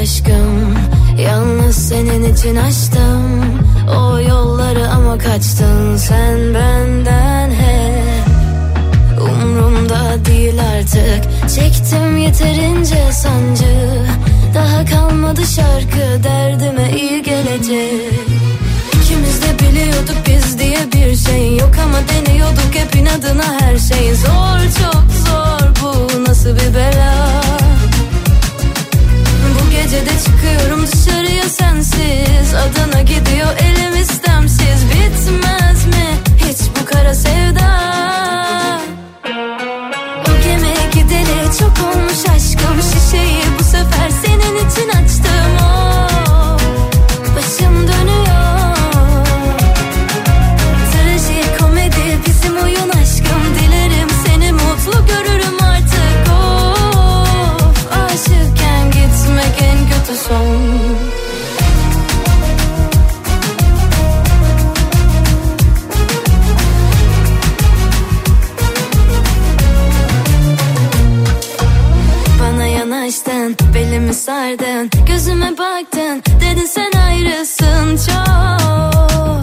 Aşkım. Yalnız senin için açtım O yolları ama kaçtın sen benden hep. Umrumda değil artık. Çektim yeterince sancı. Daha kalmadı şarkı derdime iyi gelecek. İkimiz de biliyorduk biz diye bir şey yok ama deniyorduk hep inadına her şey. Zor çok zor. Bu nasıl bir bela bu gece de çıkıyorum dışarıya sensiz. Adana gidiyor elim istemsiz. Bitmez mi hiç bu kara sevda sardın Gözüme baktın, dedin sen ayrısın çok.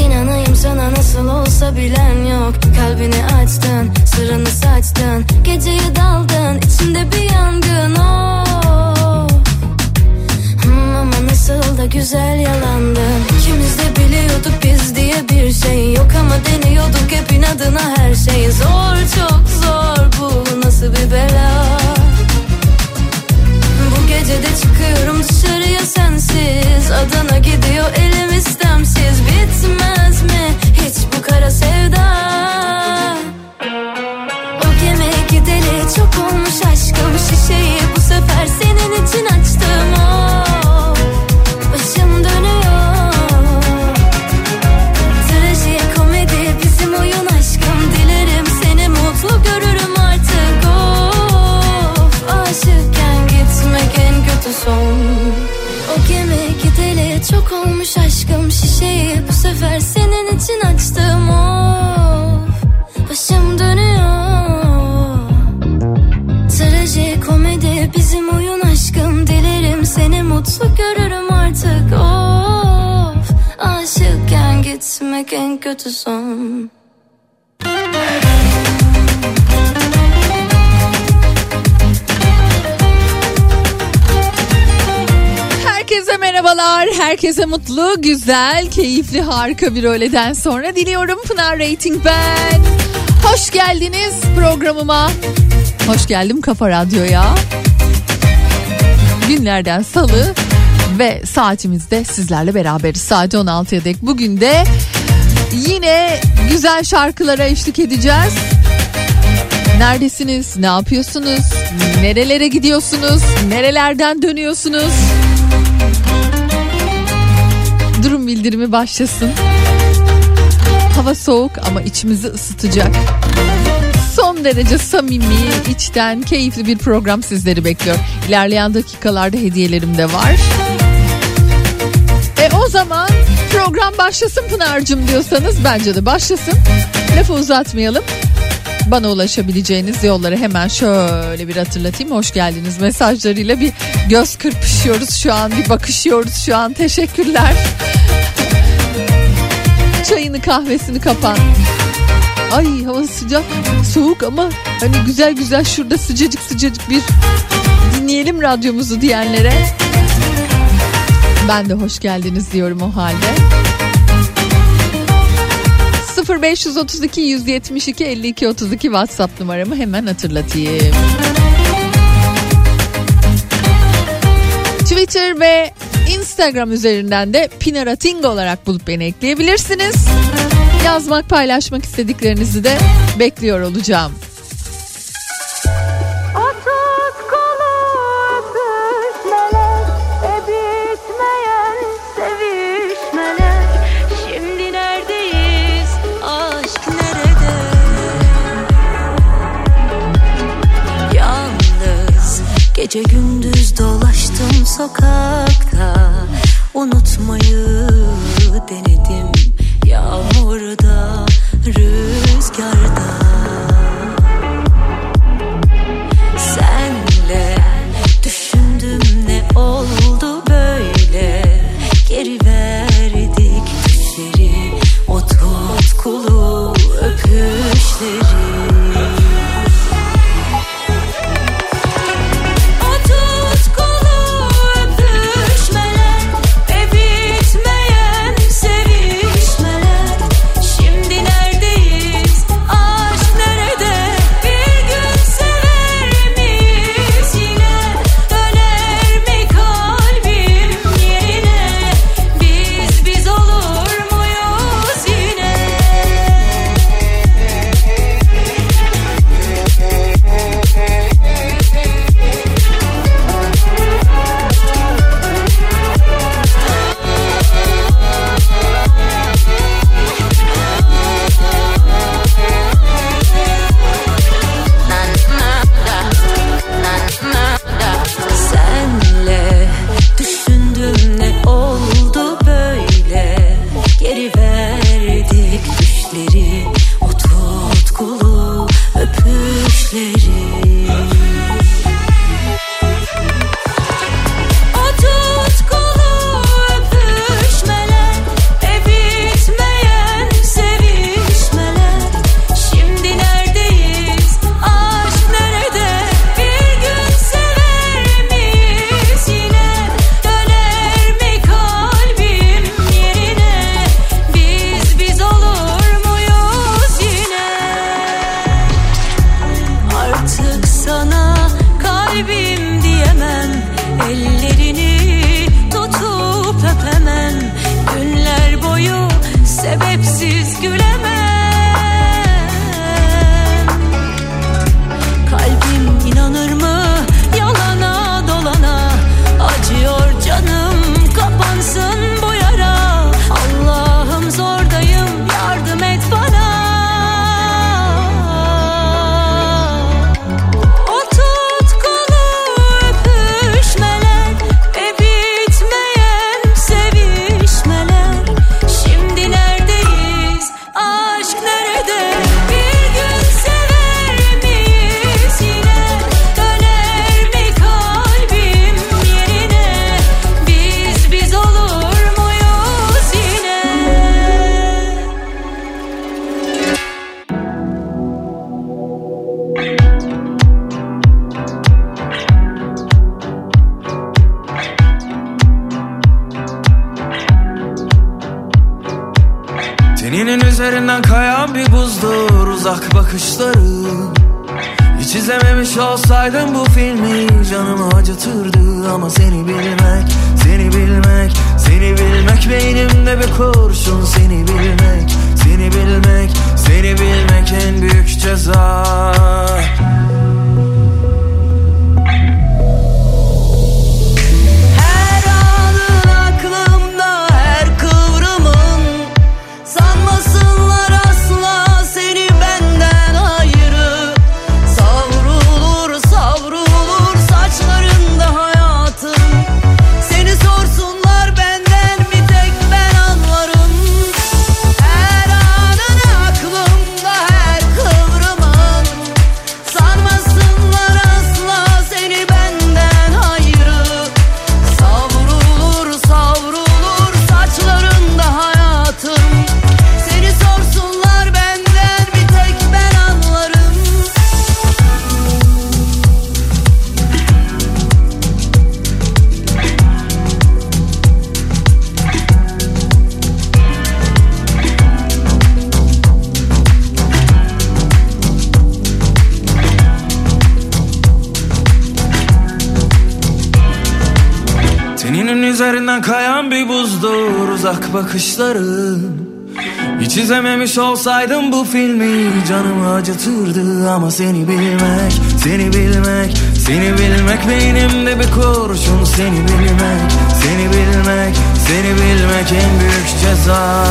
İnanayım sana nasıl olsa bilen yok. Kalbini açtın, sırrını saçtın Geceye daldın, içimde bir yangın oh. Hmm, Ama nasıl da güzel yalandın. İkimiz de biliyorduk biz diye bir şey yok Ama deniyorduk hep inadına her şey. Zor çok zor bu nasıl bir bela Bu gece de çıkıyorum dışarıya sensiz. Adana gidiyor elim istemsiz. Bitmez mi gitmek en kötü son Herkese merhabalar. Herkese mutlu, güzel, keyifli, harika bir öğleden sonra diliyorum. Pınar Rating ben. Hoş geldiniz programıma. Hoş geldim Kafa Radyo'ya. Günlerden salı ve saatimizde sizlerle beraberiz. Saat 16'ya dek. Bugün de yine güzel şarkılara eşlik edeceğiz. Neredesiniz? Ne yapıyorsunuz? Nerelere gidiyorsunuz? Nerelerden dönüyorsunuz? Durum bildirimi başlasın. Hava soğuk ama içimizi ısıtacak. Son derece samimi, içten, keyifli bir program sizleri bekliyor. İlerleyen dakikalarda hediyelerim de var. E o zaman program başlasın Pınar'cığım diyorsanız bence de başlasın. Lafı uzatmayalım. Bana ulaşabileceğiniz yolları hemen şöyle bir hatırlatayım. Hoş geldiniz mesajlarıyla bir göz kırpışıyoruz şu an, bir bakışıyoruz şu an. Teşekkürler. Çayını kahvesini kapan. Ay hava sıcak, soğuk ama hani güzel güzel şurada sıcacık sıcacık bir dinleyelim radyomuzu diyenlere. Ben de hoş geldiniz diyorum o halde. 0532 172 52 32 WhatsApp numaramı hemen hatırlatayım. Twitter ve Instagram üzerinden de Pinarating olarak bulup beni ekleyebilirsiniz. Yazmak, paylaşmak istediklerinizi de bekliyor olacağım. Gece gündüz dolaştım sokakta. Unutmayı denedim Yağmurda, rüzgarda Üzerinden kayan bir bakışların. Hiç izlememiş olsaydım bu filmi Canımı acıtırdı ama seni bilmek Seni bilmek, seni bilmek Beynimde bir kurşun seni bilmek Seni bilmek, seni bilmek en büyük ceza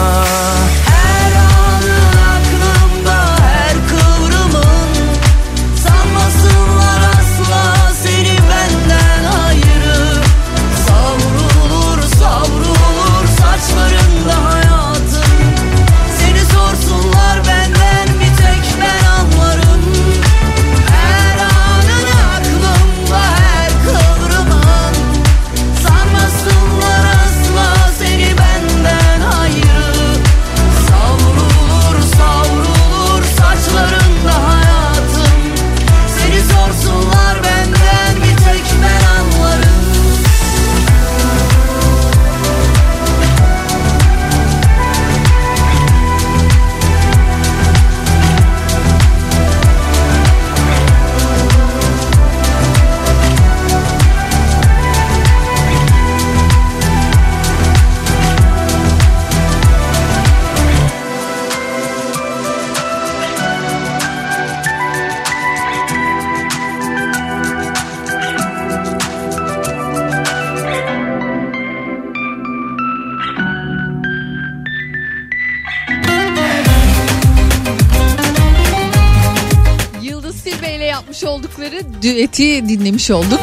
düeti dinlemiş olduk.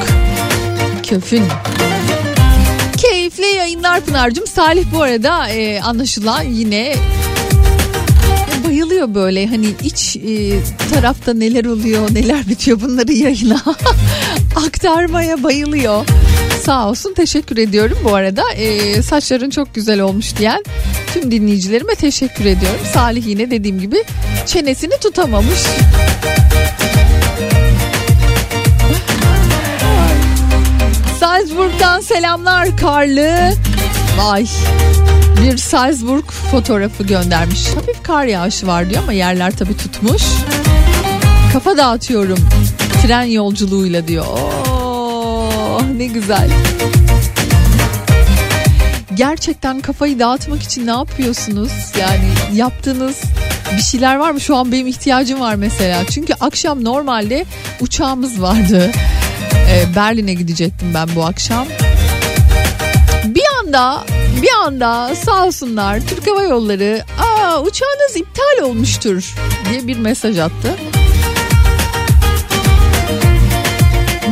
Köfün. Keyifli yayınlar Pınar'cığım. Salih bu arada e, anlaşılan yine bayılıyor böyle hani iç e, tarafta neler oluyor neler bitiyor bunları yayına aktarmaya bayılıyor. Sağ olsun teşekkür ediyorum bu arada e, saçların çok güzel olmuş diyen tüm dinleyicilerime teşekkür ediyorum. Salih yine dediğim gibi çenesini tutamamış. Salzburg'dan selamlar karlı. Vay. Bir Salzburg fotoğrafı göndermiş. Hafif kar yağışı var diyor ama yerler tabii tutmuş. Kafa dağıtıyorum tren yolculuğuyla diyor. Oh ne güzel. Gerçekten kafayı dağıtmak için ne yapıyorsunuz? Yani yaptığınız bir şeyler var mı? Şu an benim ihtiyacım var mesela. Çünkü akşam normalde uçağımız vardı. Ee, Berlin'e gidecektim ben bu akşam. Bir anda bir anda sağ olsunlar Türk Hava Yolları aa uçağınız iptal olmuştur diye bir mesaj attı.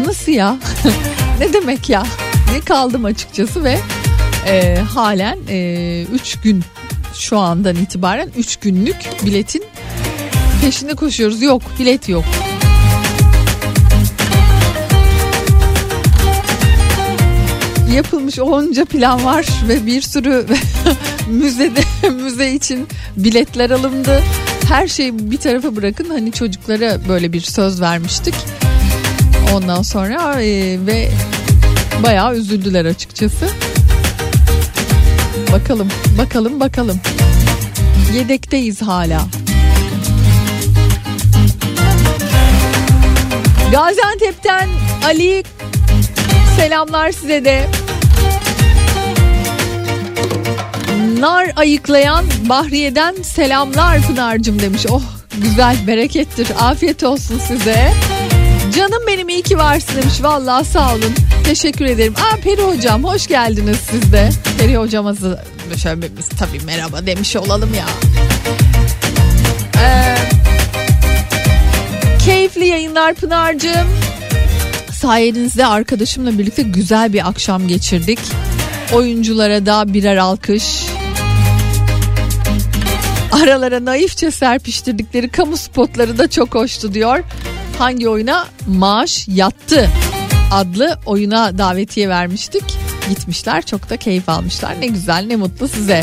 Nasıl ya? ne demek ya? Ne kaldım açıkçası ve e, halen 3 e, üç gün şu andan itibaren 3 günlük biletin peşinde koşuyoruz. Yok bilet yok. Yapılmış onca plan var ve bir sürü müzede müze için biletler alındı. Her şeyi bir tarafa bırakın hani çocuklara böyle bir söz vermiştik. Ondan sonra e, ve bayağı üzüldüler açıkçası. Bakalım, bakalım, bakalım. Yedekteyiz hala. Gaziantep'ten Ali selamlar size de. Nar ayıklayan Bahriye'den selamlar Pınar'cım demiş. Oh güzel berekettir afiyet olsun size. Canım benim iyi ki varsın demiş. Vallahi sağ olun. Teşekkür ederim. Aa Peri hocam hoş geldiniz siz de. Peri hocamızı şöyle biz tabii merhaba demiş olalım ya. Ee, keyifli yayınlar Pınar'cığım. Sayenizde arkadaşımla birlikte güzel bir akşam geçirdik. Oyunculara da birer alkış. Aralara naifçe serpiştirdikleri kamu spotları da çok hoştu diyor. Hangi oyuna? Maaş Yattı adlı oyuna davetiye vermiştik. Gitmişler çok da keyif almışlar. Ne güzel ne mutlu size.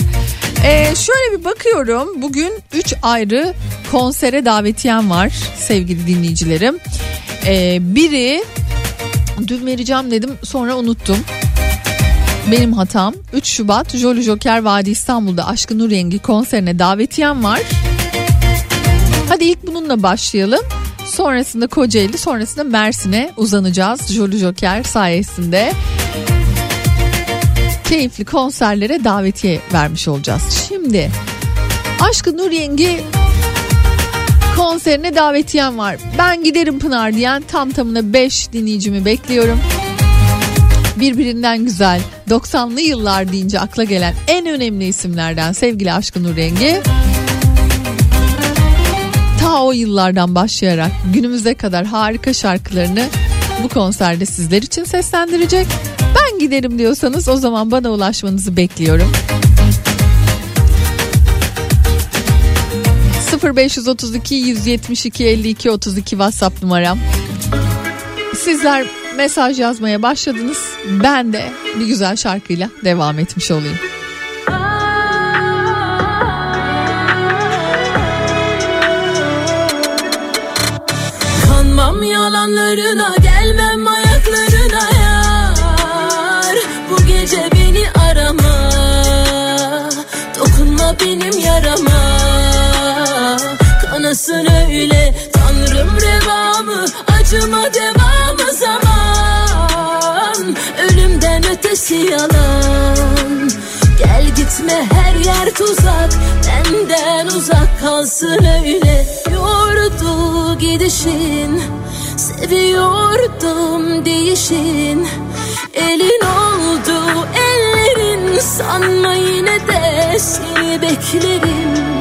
Ee, şöyle bir bakıyorum. Bugün 3 ayrı konsere davetiyem var sevgili dinleyicilerim. Ee, biri dün vereceğim dedim sonra unuttum. Benim hatam 3 Şubat Jolly Joker Vadi İstanbul'da Aşkı Nur Yengi konserine davetiyem var. Hadi ilk bununla başlayalım. Sonrasında Kocaeli, sonrasında Mersin'e uzanacağız Jolly Joker sayesinde. Keyifli konserlere davetiye vermiş olacağız. Şimdi Aşkı Nur Yengi konserine davetiyem var. Ben giderim Pınar diyen tam tamına 5 dinleyicimi bekliyorum. Birbirinden güzel 90'lı yıllar deyince akla gelen en önemli isimlerden sevgili Aşkı Nur Yengi. Ta o yıllardan başlayarak günümüze kadar harika şarkılarını bu konserde sizler için seslendirecek. Ben giderim diyorsanız o zaman bana ulaşmanızı bekliyorum. 0532 172 52 32 WhatsApp numaram. Sizler mesaj yazmaya başladınız. Ben de bir güzel şarkıyla devam etmiş olayım. Kanmam yalanlarına gelmem ayaklarına yar Bu gece beni arama Dokunma benim yarama Kanasın öyle. Tanrım revamı Acıma devamı zaman. Ölümden ötesi yalan. Gel gitme her yer tuzak. Benden uzak kalsın öyle. Yordu gidişin Seviyordum değişin Elin oldu ellerin Sanma yine de seni beklerim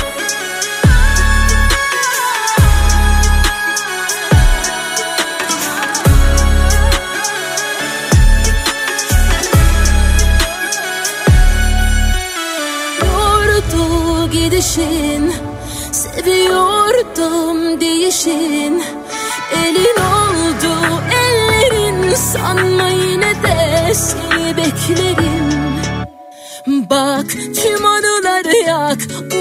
Gidişin Seviyordum değişin. Elin oldu ellerin Sanma yine de seni beklerim. Bak tüm anıları yak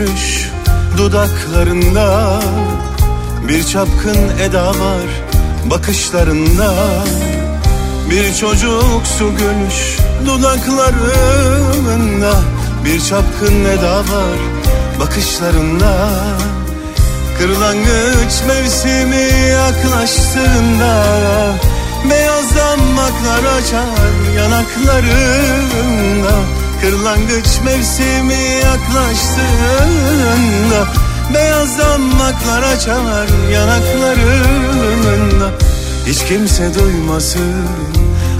gülüş dudaklarında. Bir çapkın eda var bakışlarında. Bir çocuksu gülüş dudaklarında. Bir çapkın eda var bakışlarında. Kırlangıç mevsimi yaklaştığında Beyaz damaklar açar yanaklarında Kırlangıç mevsimi yaklaştığında Beyaz damaklar açar yanaklarında Hiç kimse duymasın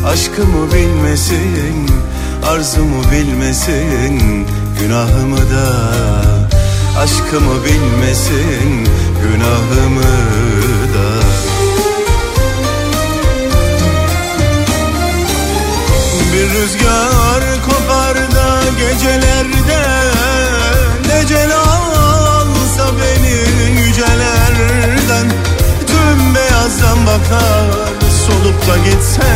Aşkımı bilmesin Arzumu bilmesin Günahımı da. Aşkımı bilmesin Günahımı da. Bir rüzgar gecelerde Necel alsa beni yücelerden. Tüm beyazdan bakar solup da gitse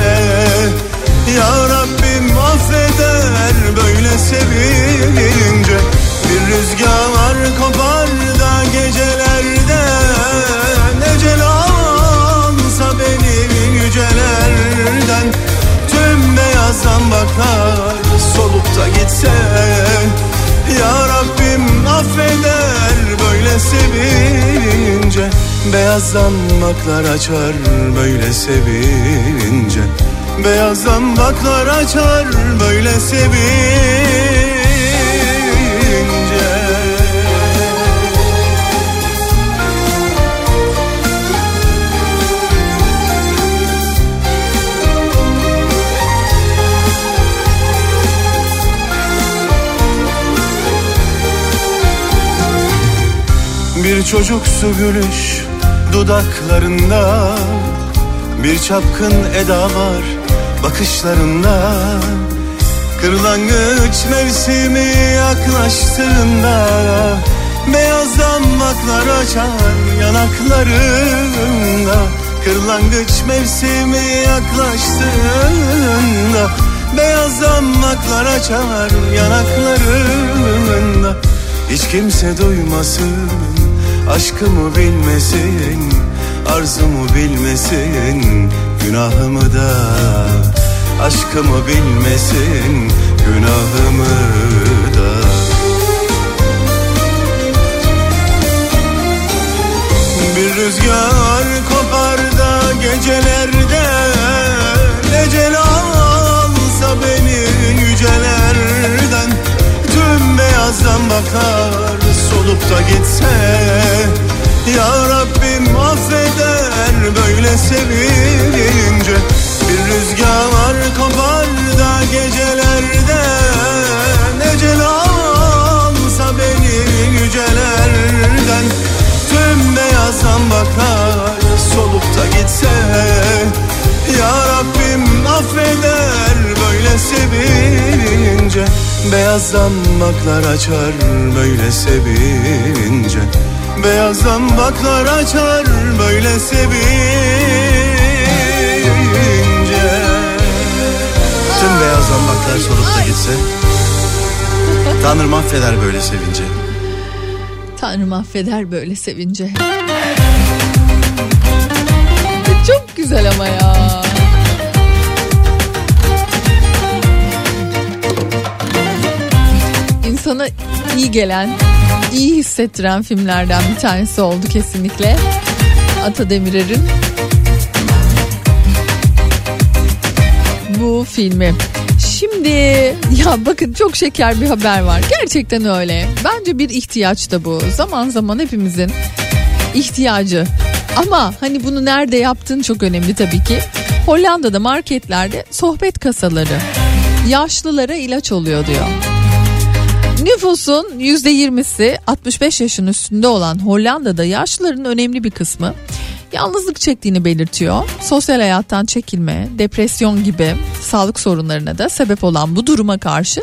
Ya Rabbim affeder böyle sevilince Bir rüzgar kopar da gecelerde Necel alsa beni yücelerden. Beyazdan da gitse Ya Rabbim affeder böyle sevince. Beyazlanmaklar açar böyle sevince. Beyazlanmaklar açar böyle sevince. Bir çocuksu gülüş dudaklarında. Bir çapkın eda var bakışlarında. Kırlangıç mevsimi yaklaştığında Beyaz damaklar açar yanaklarında. Kırlangıç mevsimi yaklaştığında Beyaz damaklar açar yanaklarında. Hiç kimse duymasın Aşkımı bilmesin Arzumu bilmesin Günahımı da. Aşkımı bilmesin Günahımı da. Bir rüzgar kopar da gecelerde Ecel alsa beni yücelerden Tüm beyazdan bakar solup da gitse Ya Rabbim affeder böyle sevince. Bir rüzgar kopar da gecelerde Ecel alsa beni yücelerden. Tüm beyazdan bakar solup da gitse Ya Rabbim affeder böyle sevince Beyazdan baklar açar böyle sevince Beyazdan baklar açar böyle sevince Tüm beyazdan baklar solup da gitse Tanrım affeder böyle sevince Tanrım affeder böyle sevince. Çok güzel ama ya. İnsana iyi gelen, iyi hissettiren filmlerden bir tanesi oldu kesinlikle. Ata Demirer'in bu filmi. Şimdi ya bakın çok şeker bir haber var. Gerçekten öyle. Bence bir ihtiyaç da bu. Zaman zaman hepimizin ihtiyacı. Ama hani bunu nerede yaptığın çok önemli tabii ki. Hollanda'da marketlerde sohbet kasaları yaşlılara ilaç oluyor diyor. Nüfusun %20'si 65 yaşın üstünde olan Hollanda'da yaşlıların önemli bir kısmı yalnızlık çektiğini belirtiyor. Sosyal hayattan çekilme, depresyon gibi sağlık sorunlarına da sebep olan bu duruma karşı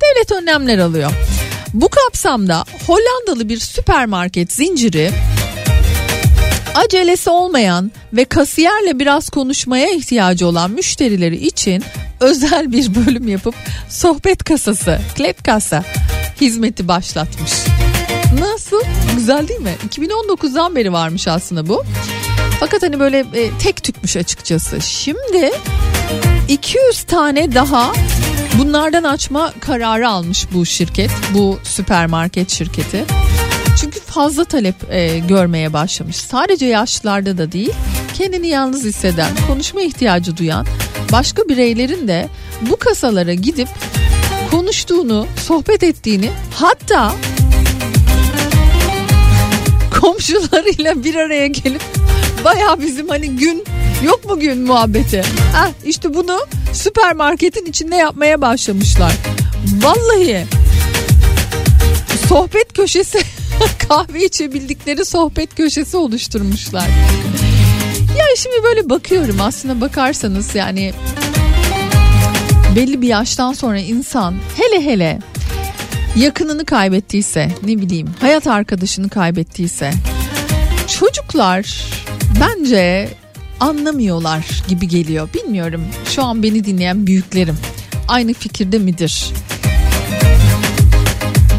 devlet önlemler alıyor. Bu kapsamda Hollandalı bir süpermarket zinciri acelesi olmayan ve kasiyerle biraz konuşmaya ihtiyacı olan müşterileri için özel bir bölüm yapıp sohbet kasası, klep kasa hizmeti başlatmış. Nasıl? Güzel değil mi? 2019'dan beri varmış aslında bu. Fakat hani böyle e, tek tükmüş açıkçası. Şimdi 200 tane daha bunlardan açma kararı almış bu şirket. Bu süpermarket şirketi. Çünkü fazla talep e, görmeye başlamış. Sadece yaşlılarda da değil, kendini yalnız hisseden, konuşma ihtiyacı duyan başka bireylerin de bu kasalara gidip konuştuğunu, sohbet ettiğini, hatta komşularıyla bir araya gelip baya bizim hani gün yok mu gün muhabbeti. Heh, işte bunu süpermarketin içinde yapmaya başlamışlar. Vallahi sohbet köşesi kahve içebildikleri sohbet köşesi oluşturmuşlar. Ya şimdi böyle bakıyorum aslında bakarsanız yani belli bir yaştan sonra insan hele hele yakınını kaybettiyse ne bileyim hayat arkadaşını kaybettiyse çocuklar bence anlamıyorlar gibi geliyor. Bilmiyorum şu an beni dinleyen büyüklerim aynı fikirde midir?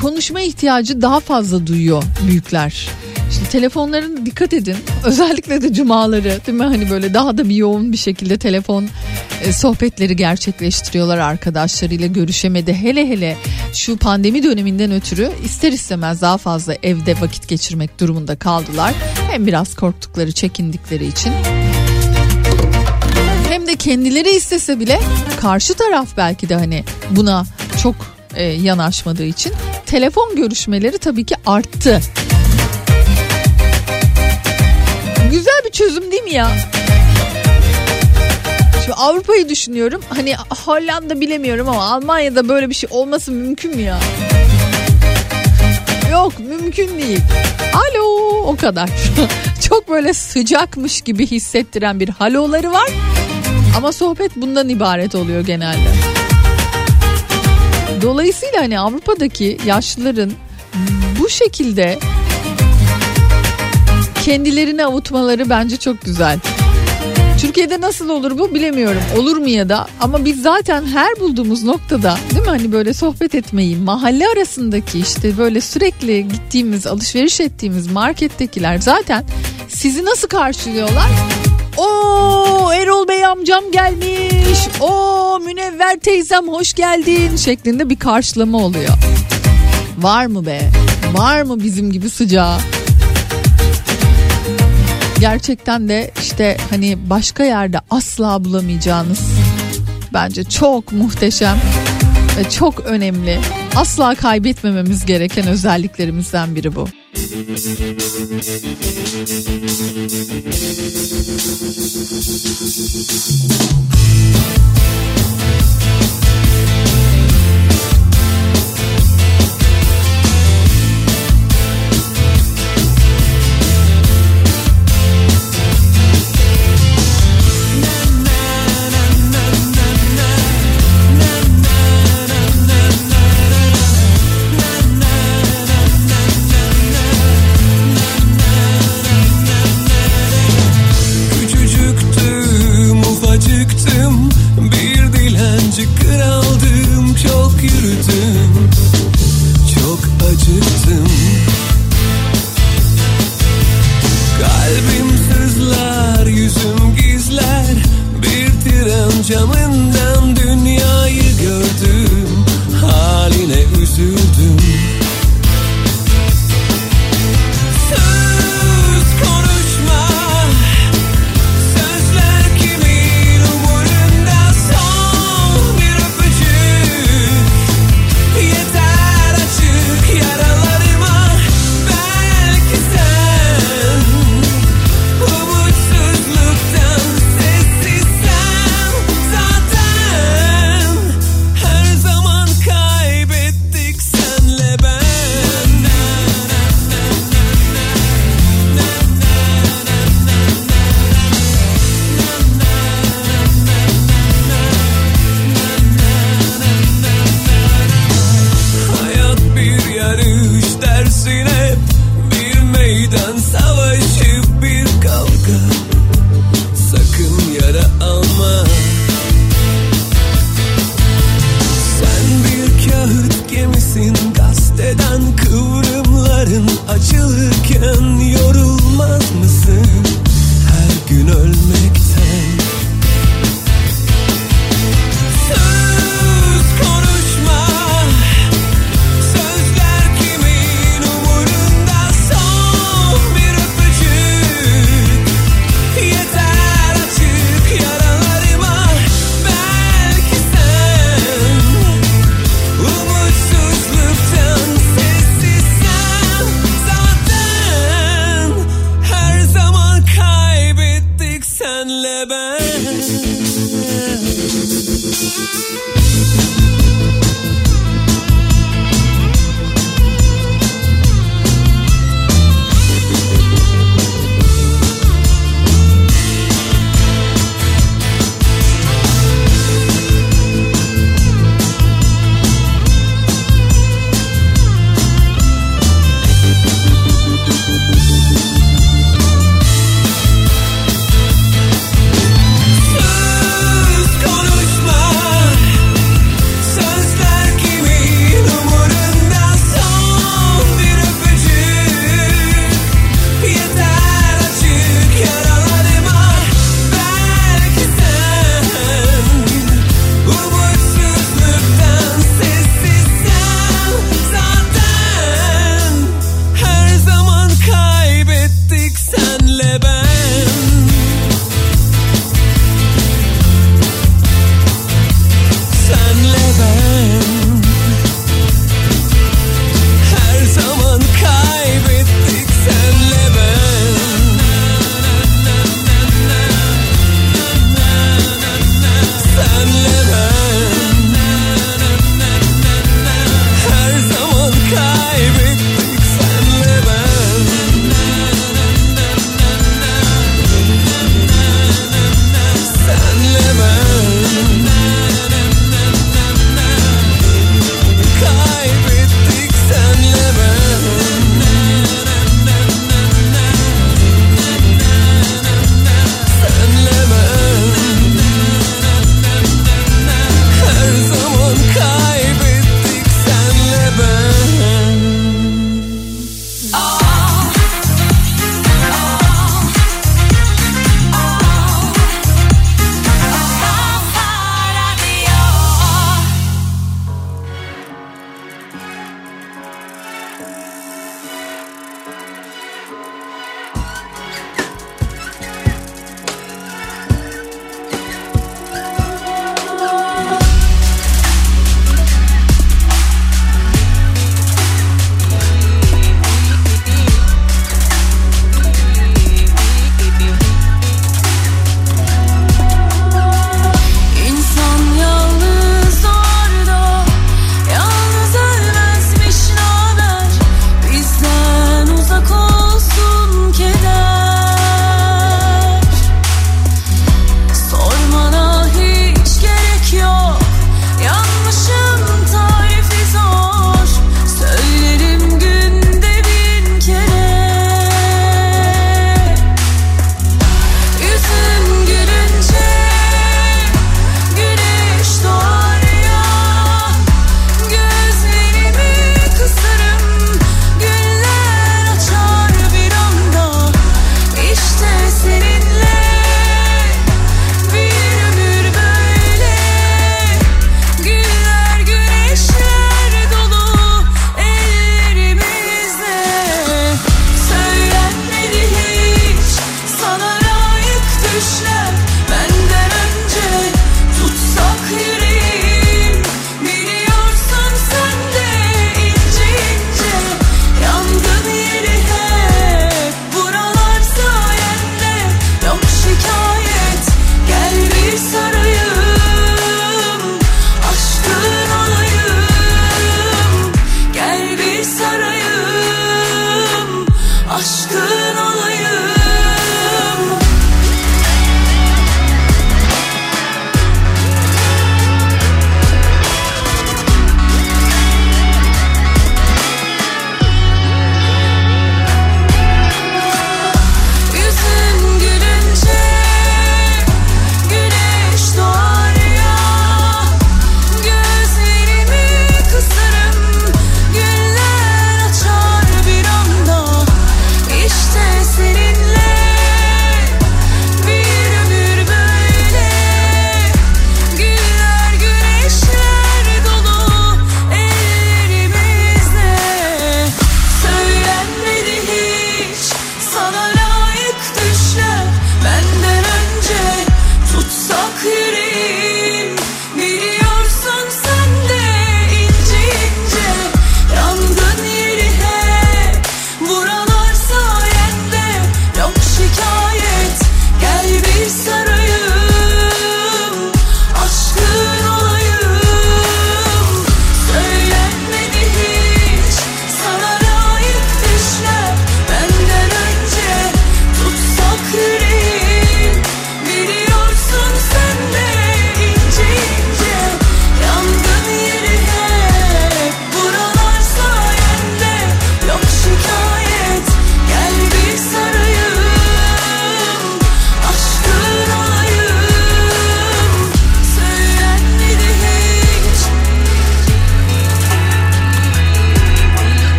Konuşma ihtiyacı daha fazla duyuyor büyükler. Şimdi telefonlarına dikkat edin. Özellikle de cumaları değil mi? Hani böyle daha da bir yoğun bir şekilde telefon e, sohbetleri gerçekleştiriyorlar arkadaşlarıyla görüşemedi. Hele hele şu pandemi döneminden ötürü ister istemez daha fazla evde vakit geçirmek durumunda kaldılar. Hem biraz korktukları, çekindikleri için hem de kendileri istese bile karşı taraf belki de hani buna çok e, yanaşmadığı için telefon görüşmeleri tabii ki arttı. Güzel bir çözüm değil mi ya? Şimdi Avrupa'yı düşünüyorum. Hani Hollanda bilemiyorum ama Almanya'da böyle bir şey olması mümkün mü ya? Yok mümkün değil. Alo o kadar. Çok böyle sıcakmış gibi hissettiren bir haloları var. Ama sohbet bundan ibaret oluyor genelde. Dolayısıyla hani Avrupa'daki yaşlıların bu şekilde kendilerini avutmaları bence çok güzel. Türkiye'de nasıl olur bu bilemiyorum. Olur mu ya da ama biz zaten her bulduğumuz noktada değil mi hani böyle sohbet etmeyi mahalle arasındaki işte böyle sürekli gittiğimiz alışveriş ettiğimiz markettekiler zaten sizi nasıl karşılıyorlar? O Erol Bey amcam gelmiş. O Münevver teyzem hoş geldin şeklinde bir karşılama oluyor. Var mı be? Var mı bizim gibi sıcağı? Gerçekten de işte hani başka yerde asla bulamayacağınız bence çok muhteşem ve çok önemli. Asla kaybetmememiz gereken özelliklerimizden biri bu.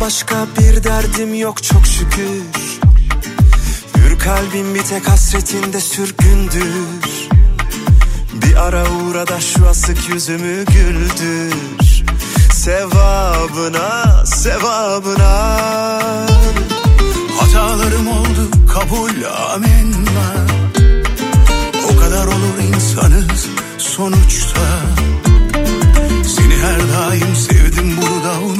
Başka bir derdim yok çok şükür. Hür kalbim bir tek hasretinde sürgündür. Bir ara uğra da şu asık yüzümü güldür. Sevabına, sevabına. Hatalarım oldu kabul amenna. O kadar olur insanız sonuçta. Seni her daim sevdim bunu da unutma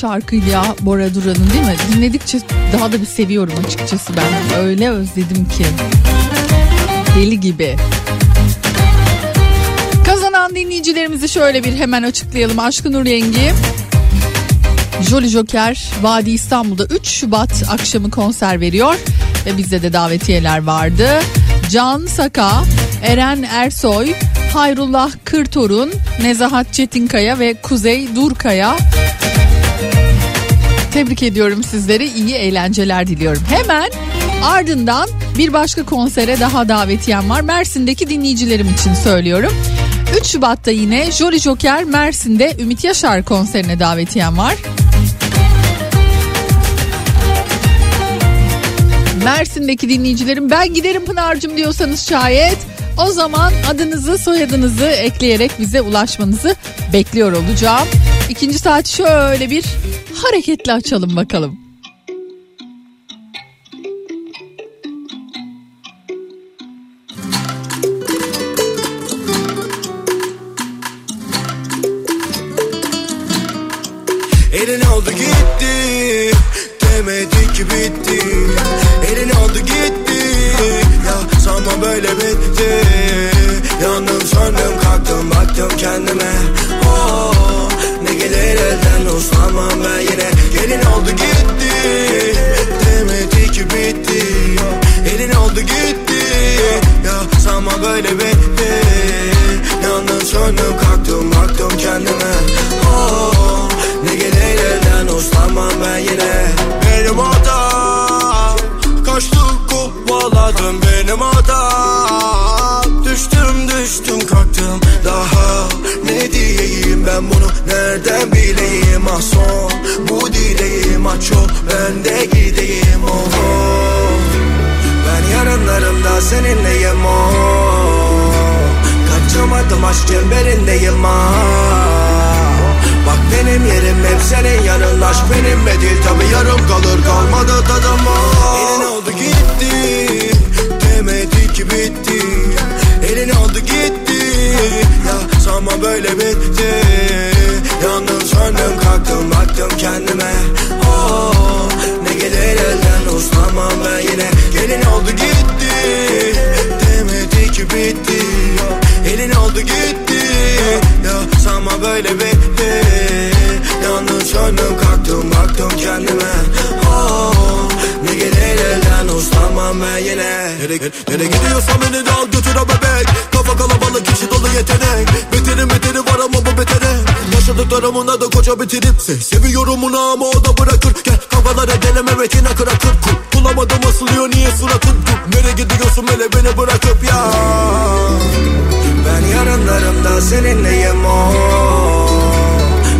şarkıydı ya Bora Duran'ın değil mi? Dinledikçe daha da bir seviyorum açıkçası ben. Öyle özledim ki. Deli gibi. Kazanan dinleyicilerimizi şöyle bir hemen açıklayalım. Aşkın Nur Yengi, Jolly Joker Vadi İstanbul'da 3 Şubat akşamı konser veriyor ve bizde de davetiyeler vardı. Can Saka, Eren Ersoy, Hayrullah Kırtorun, Nezahat Çetinkaya ve Kuzey Durkaya. Tebrik ediyorum sizleri. iyi eğlenceler diliyorum. Hemen ardından bir başka konsere daha davetiyem var. Mersin'deki dinleyicilerim için söylüyorum. 3 Şubat'ta yine Jolly Joker Mersin'de Ümit Yaşar konserine davetiyem var. Mersin'deki dinleyicilerim ben giderim Pınar'cığım diyorsanız şayet o zaman adınızı soyadınızı ekleyerek bize ulaşmanızı bekliyor olacağım. İkinci saat şöyle bir hareketli açalım bakalım. Elin oldu gitti Demedi ki bitti. Elin oldu gitti Ya sanma böyle bitti. Yandım söndüm kalktım baktım kendime. Oh, gelir elden uslanmam ben yine. Gelin oldu gitti Demedi ki bitti. Elin oldu gitti Ya sanma böyle bitti. Yandım söndüm kalktım baktım kendime. Oh, Ne gelir elden uslanmam ben yine. Benim hatam Kaçtım kovaladım benim hatam. Düştüm düştüm kalktım daha ben bunu nereden bileyim ah son Bu dileğim ah çok ben de gideyim oh, oh. Ben yarınlarımda seninleyim oh. Kaçamadım aşk çemberindeyim ah. Bak benim yerim hep senin yanın Aşk benimle değil tabi yarım kalır kalmadı tadım oh. Elin oldu gitti Demedi ki bitti Elin oldu gitti. Ya sanma böyle bitti. Yandım söndüm kalktım baktım kendime. Oh, Ne gelir elden uslanmam ben yine. Gelin oldu gitti. Demedi ki bitti. Elin oldu gitti. Ya sanma böyle bitti. Yandım söndüm kalktım baktım kendime. Oh, Ne gelir elden uslanmam ben yine. Nereye, nereye gidiyorsan beni de al götür o bebek. Kafa kalabalık kişi dolu yetenek. Beterin beteri var ama bu betere. Yaşadıklarımın adı koca bitirip Se- Seviyorum onu ama o da bırakır. Gel kafalara deneme ve kin akır akır Kul- Bulamadım asılıyor niye suratın? Kul- Nereye gidiyorsun hele beni bırakıp ya. Ben yarınlarımda seninleyim o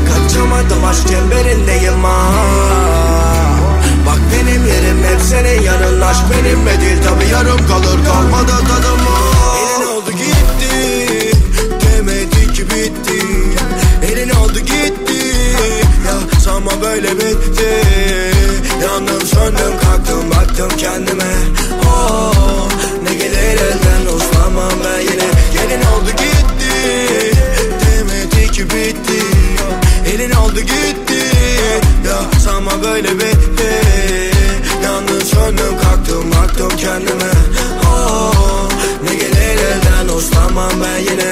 Kaçamadım aşk çemberindeyim ha Bak benim yerim hep senin yanın. Aşk benimle değil tabi yarım kalır. Kalmadı tadım o Elin oldu gitti Demedi ki bitti. Elin oldu gitti Ya sanma böyle bitti. Yandım söndüm kalktım baktım kendime. Oh, Ne gelir elden uslanmam ben yine. Gelin oldu gitti Demedi ki bitti. Elin oldu gitti böyle bitti. Yalnız döndüm kalktım baktım kendime. Oh ne gelir elden hoşlanmam ben yine.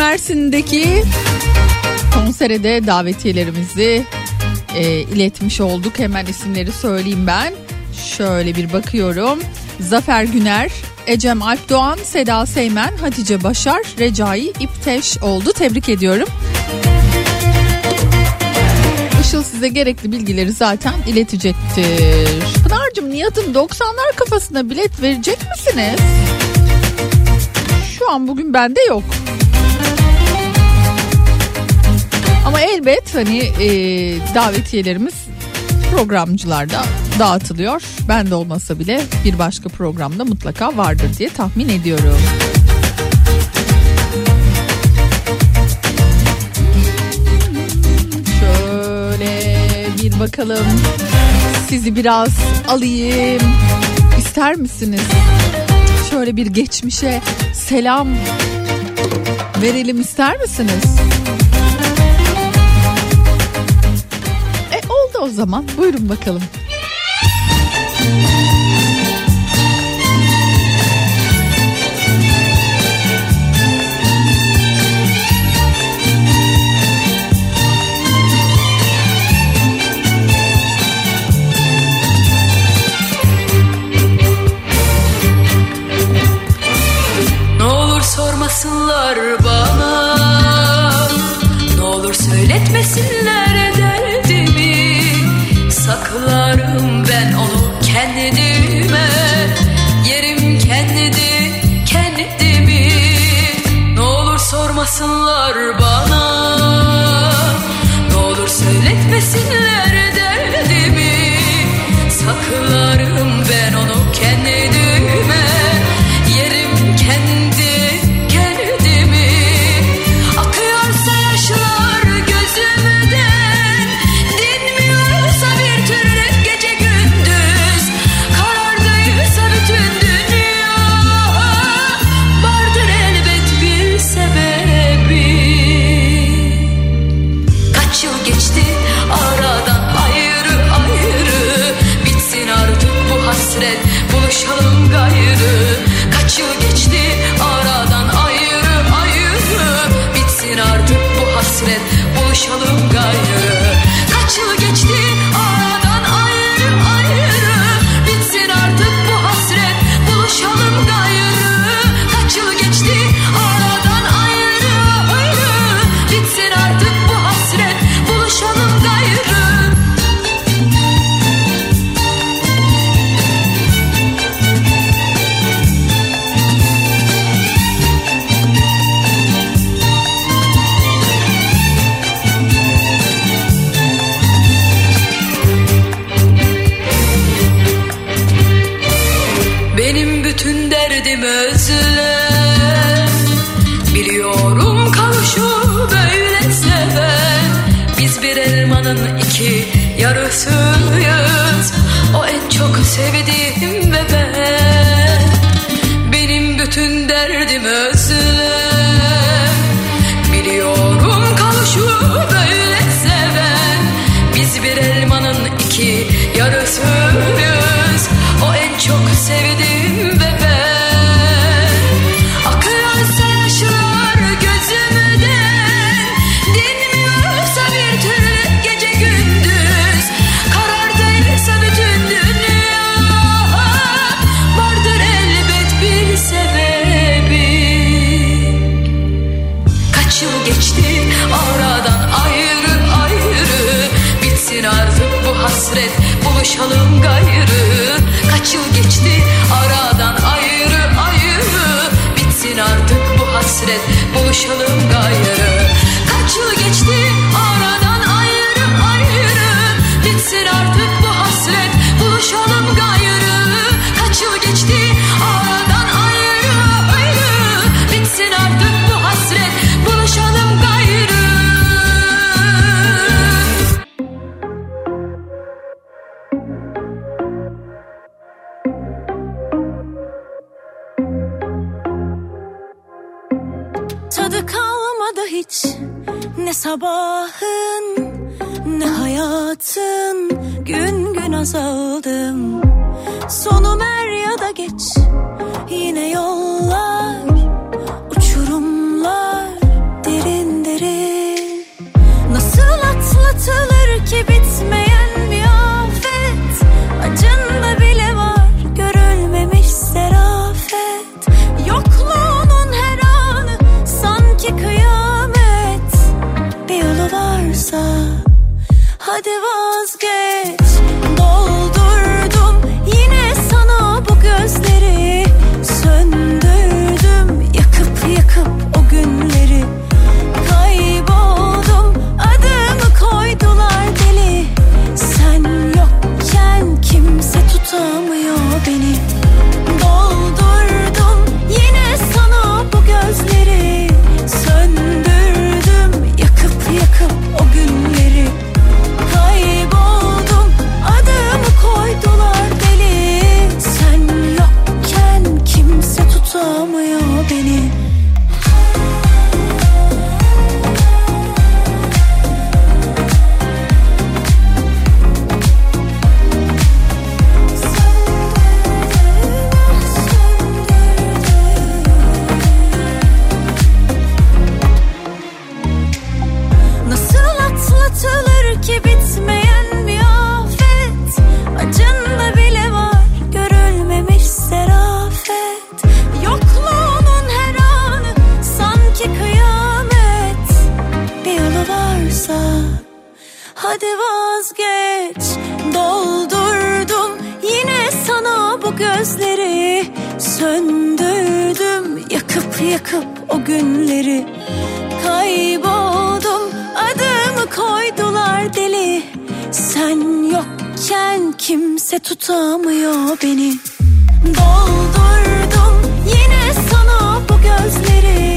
Mersin'deki konsere de davetiyelerimizi e, iletmiş olduk. Hemen isimleri söyleyeyim ben. Şöyle bir bakıyorum. Zafer Güner, Ecem Alpdoğan, Seda Seymen, Hatice Başar, Recai İpteş oldu. Tebrik ediyorum. Işıl size gerekli bilgileri zaten iletecektir. Pınar'cığım Nihat'ın 90'lar kafasına bilet verecek misiniz? Şu an bugün bende yok. Elbet hani e, davetiyelerimiz programcılarda dağıtılıyor. Ben de olmasa bile bir başka programda mutlaka vardır diye tahmin ediyorum. Şöyle bir bakalım. Sizi biraz alayım. İster misiniz? Şöyle bir geçmişe selam verelim ister misiniz? O zaman. Buyurun bakalım. Ne olur sormasınlar saklarım ben onu kendime Yerim kendini kendimi. Ne olur sormasınlar bana. Tadı kalmadı hiç. Ne sabahın ne hayatın gün gün azaldım. Sonum er ya da geç yine yollar uçurumlar derin derin. Nasıl atlatılır ki bitmeyen ki kıyamet bir yolu varsa hadi vazgeç. söndürdüm yakıp yakıp o günleri. Kayboldum adımı koydular deli. Sen yokken kimse tutamıyor beni. Doldurdum yine sana bu gözleri.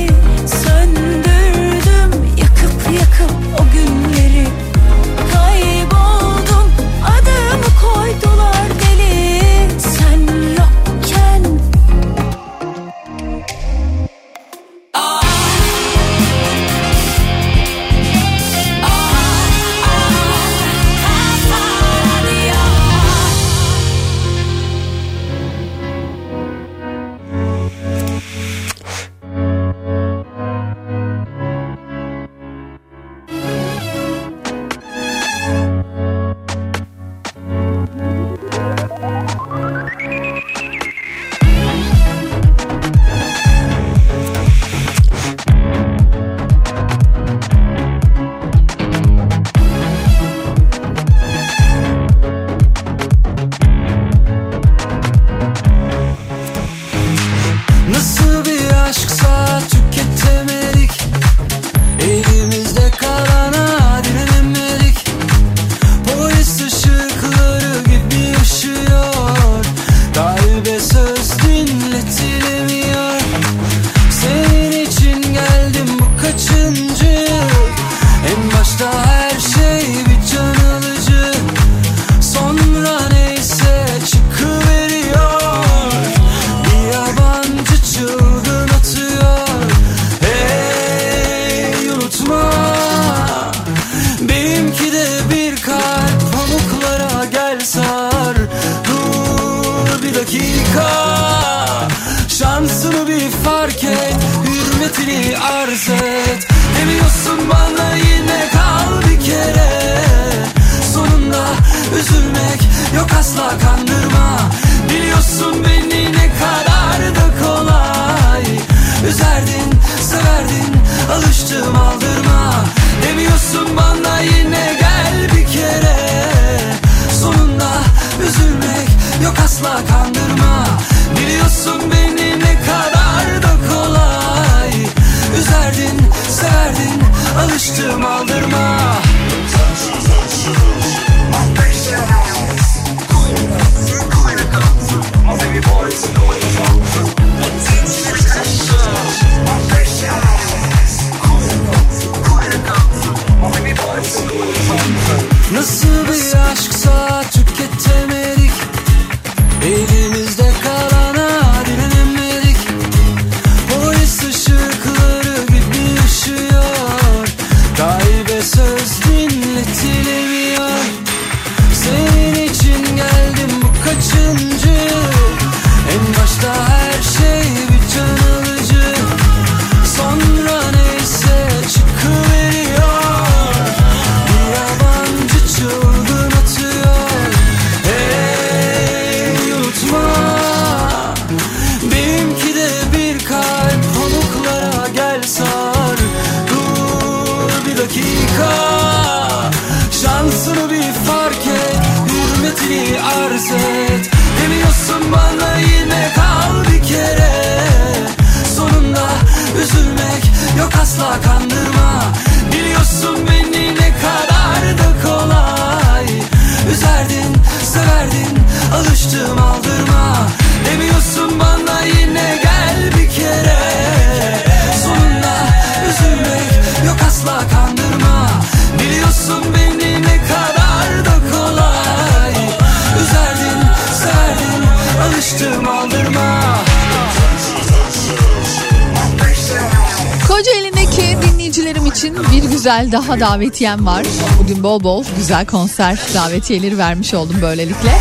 için bir güzel daha davetiyem var. Bugün bol bol güzel konser davetiyeleri vermiş oldum böylelikle.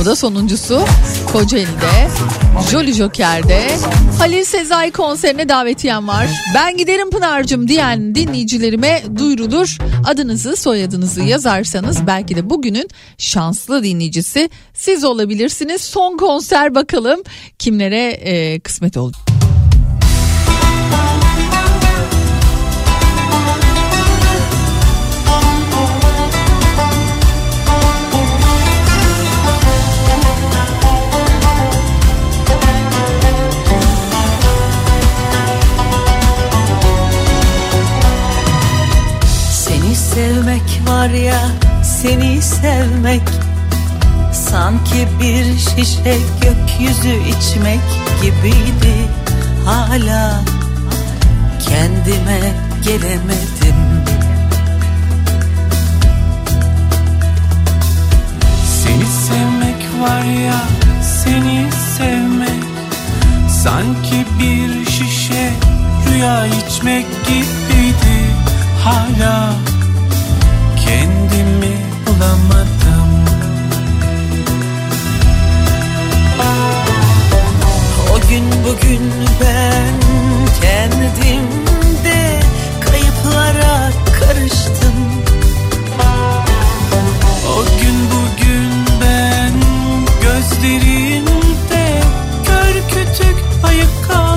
Bu da sonuncusu. Kocaeli'de, Jolly Joker'de Halil Sezai konserine davetiyem var. Ben giderim Pınar'cığım diyen dinleyicilerime duyurulur. Adınızı, soyadınızı yazarsanız belki de bugünün şanslı dinleyicisi siz olabilirsiniz. Son konser bakalım kimlere e, kısmet olacak. var ya seni sevmek Sanki bir şişe gökyüzü içmek gibiydi hala. Kendime gelemedim. Seni sevmek var ya seni sevmek Sanki bir şişe rüya içmek gibiydi hala kendimi bulamadım. O gün bugün ben kendimde kayıplara karıştım. O gün bugün ben gözlerimde kör kütük ayık kaldım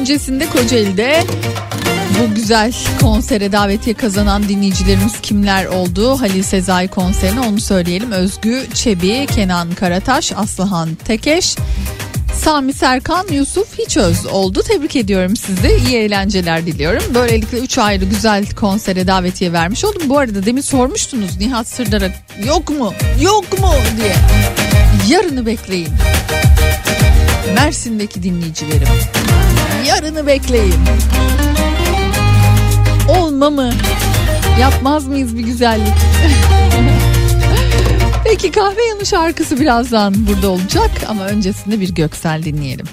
öncesinde Kocaeli'de bu güzel konsere davetiye kazanan dinleyicilerimiz kimler oldu? Halil Sezai konserine onu söyleyelim. Özgü Çebi, Kenan Karataş, Aslıhan Tekeş, Sami Serkan, Yusuf Hiçöz oldu. Tebrik ediyorum sizi. İyi eğlenceler diliyorum. Böylelikle 3 ayrı güzel konsere davetiye vermiş oldum. Bu arada demin sormuştunuz Nihat Sırdar'a yok mu? Yok mu diye. Yarını bekleyin. Mersin'deki dinleyicilerim. Yarını bekleyin. Olma mı? Yapmaz mıyız bir güzellik? Peki kahve yanı şarkısı birazdan burada olacak ama öncesinde bir Göksel dinleyelim.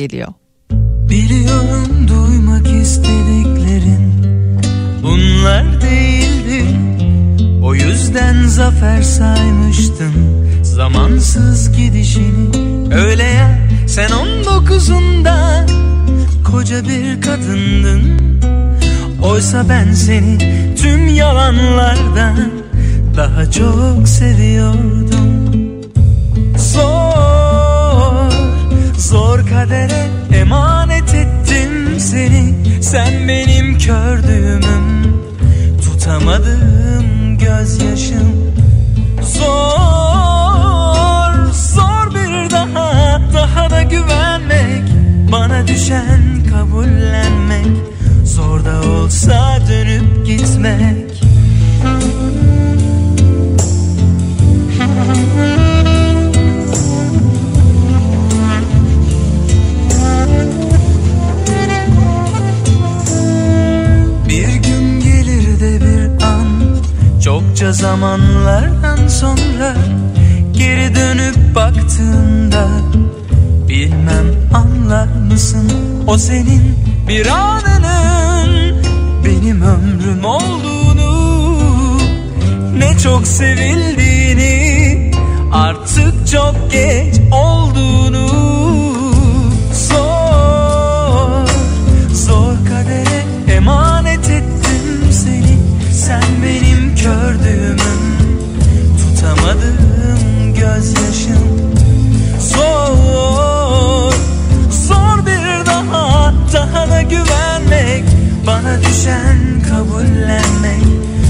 Geliyor. Biliyorum duymak istediklerin bunlar değildi. O yüzden zafer saymıştım zamansız gidişini. Öyle ya sen on dokuzunda koca bir kadındın. Oysa ben seni tüm yalanlardan daha çok seviyordum. Zor Zor kadere emanet ettim seni. Sen benim kördüğümüm Tutamadığım gözyaşım. Zor, zor bir daha Daha da güvenmek Bana düşen kabullenmek. Zor da olsa dönüp gitmek Zamanlardan sonra Geri dönüp baktığında Bilmem anlar mısın? O senin bir anının Benim ömrüm olduğunu Ne çok sevildiğini Artık çok geç olduğunu Bana düşen kabullenmek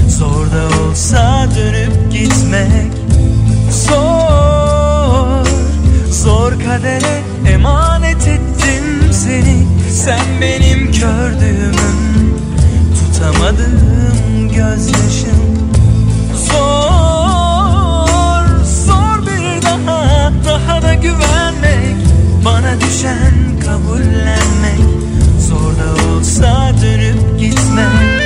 Zor da olsa dönüp gitmek. Zor, zor kadere emanet ettim seni. Sen benim kördüğümün Tutamadığım gözyaşım. Zor, zor bir daha Daha da güvenmek. Bana düşen kabullenmek olsa dönüp gitmek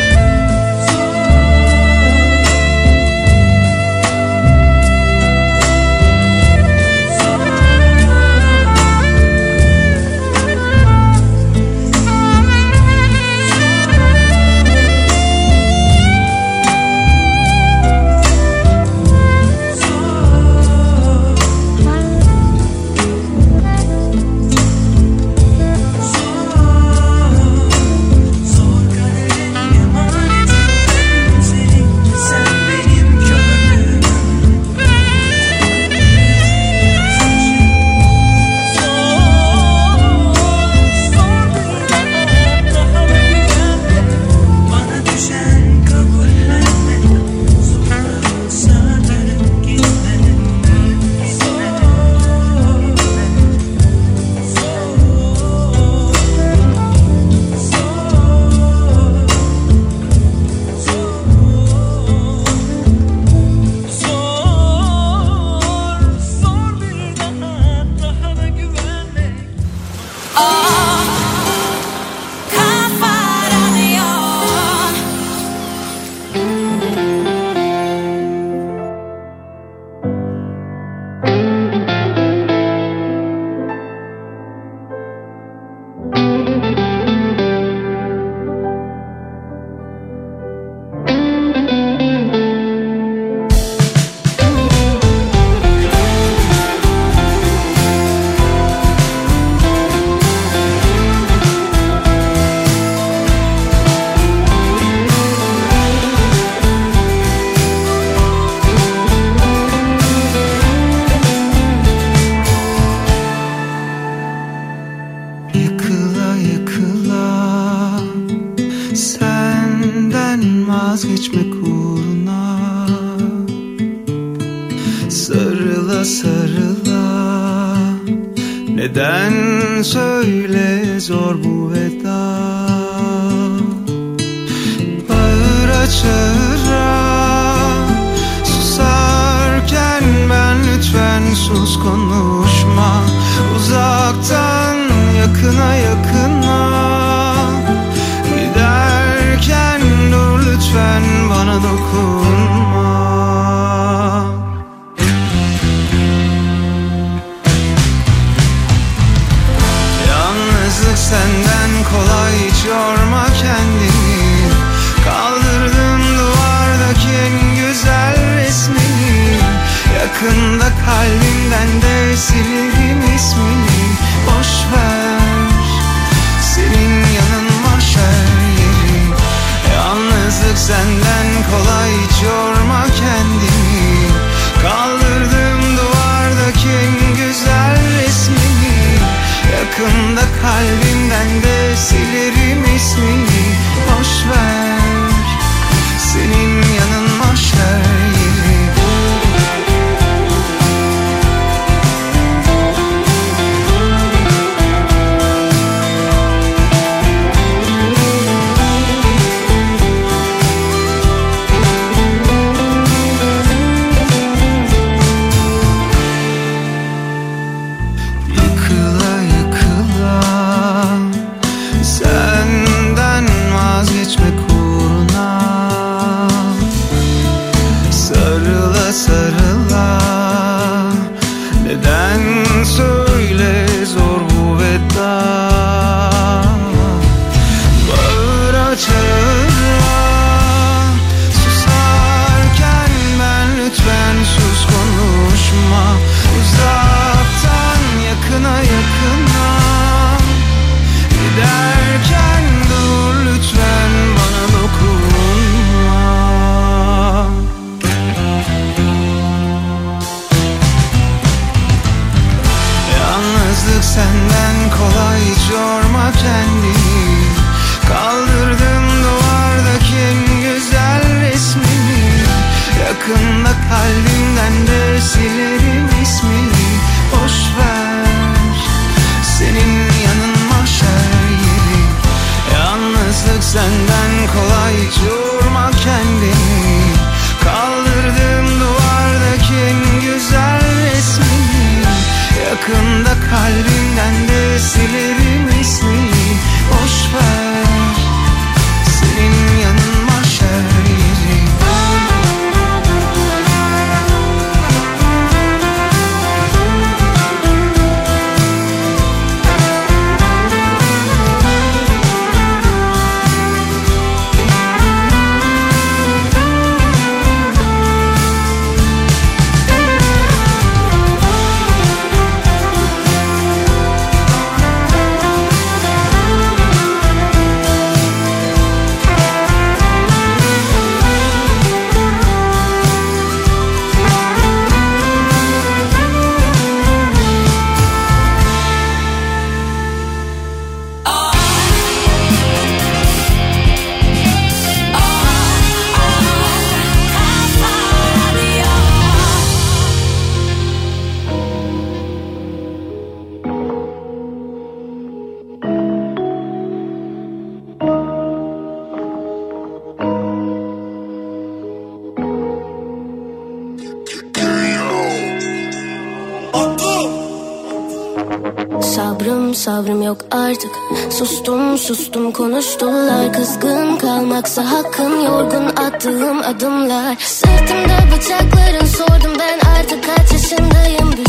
Sabrım sabrım yok artık. Sustum sustum konuştular. Kızgın kalmaksa hakkın Yorgun attığım adımlar. Sırtımda bıçakların sordum ben artık kaç yaşındayım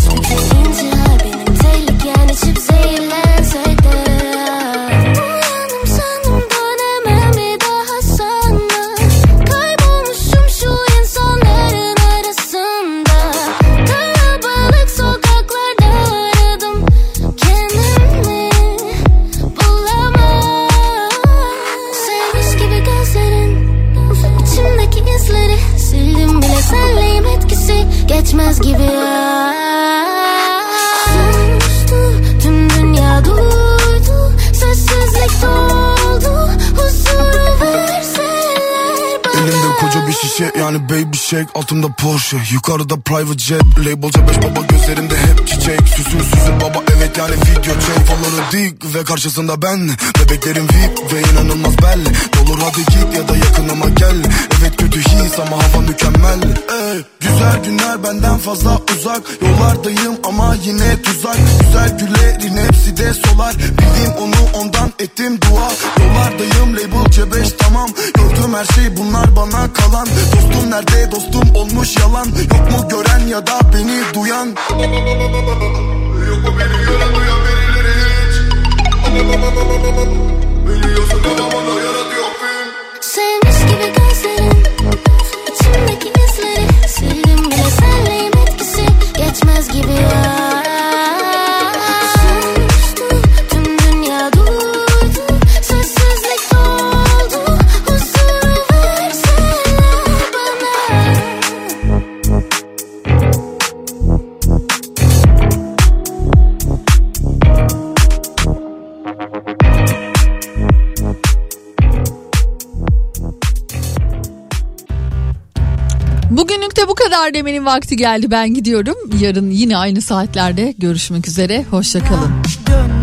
yani baby shake Altımda Porsche. Yukarıda private jet Labelca beş baba gözlerinde hep çiçek. Süsür süsür baba evet yani video çek. Faları dik ve karşısında ben. Bebeklerim VIP ve inanılmaz belli Olur hadi git ya da yakınıma gel. Evet kötü his ama hava mükemmel. Ey, Güzel günler benden fazla uzak. Yollardayım ama yine tuzak. Güzel güllerin hepsi de solar. Bildiğim onu ondan ettim dua. Yollardayım label C5 tamam. Gördüğüm her şey bunlar bana kalan. Dostum nerede dostum olmuş yalan. Yok mu gören ya da beni duyan? Yok mu beni gören duyan birileri hiç Biliyorsun bana yaratıyor film. Sevmiş gibi gözlerin içimdeki izleri. Sildim bile senleyim etkisi Geçmez gibi ya kadar demenin vakti geldi ben gidiyorum. Yarın yine aynı saatlerde görüşmek üzere. Hoşçakalın. Dön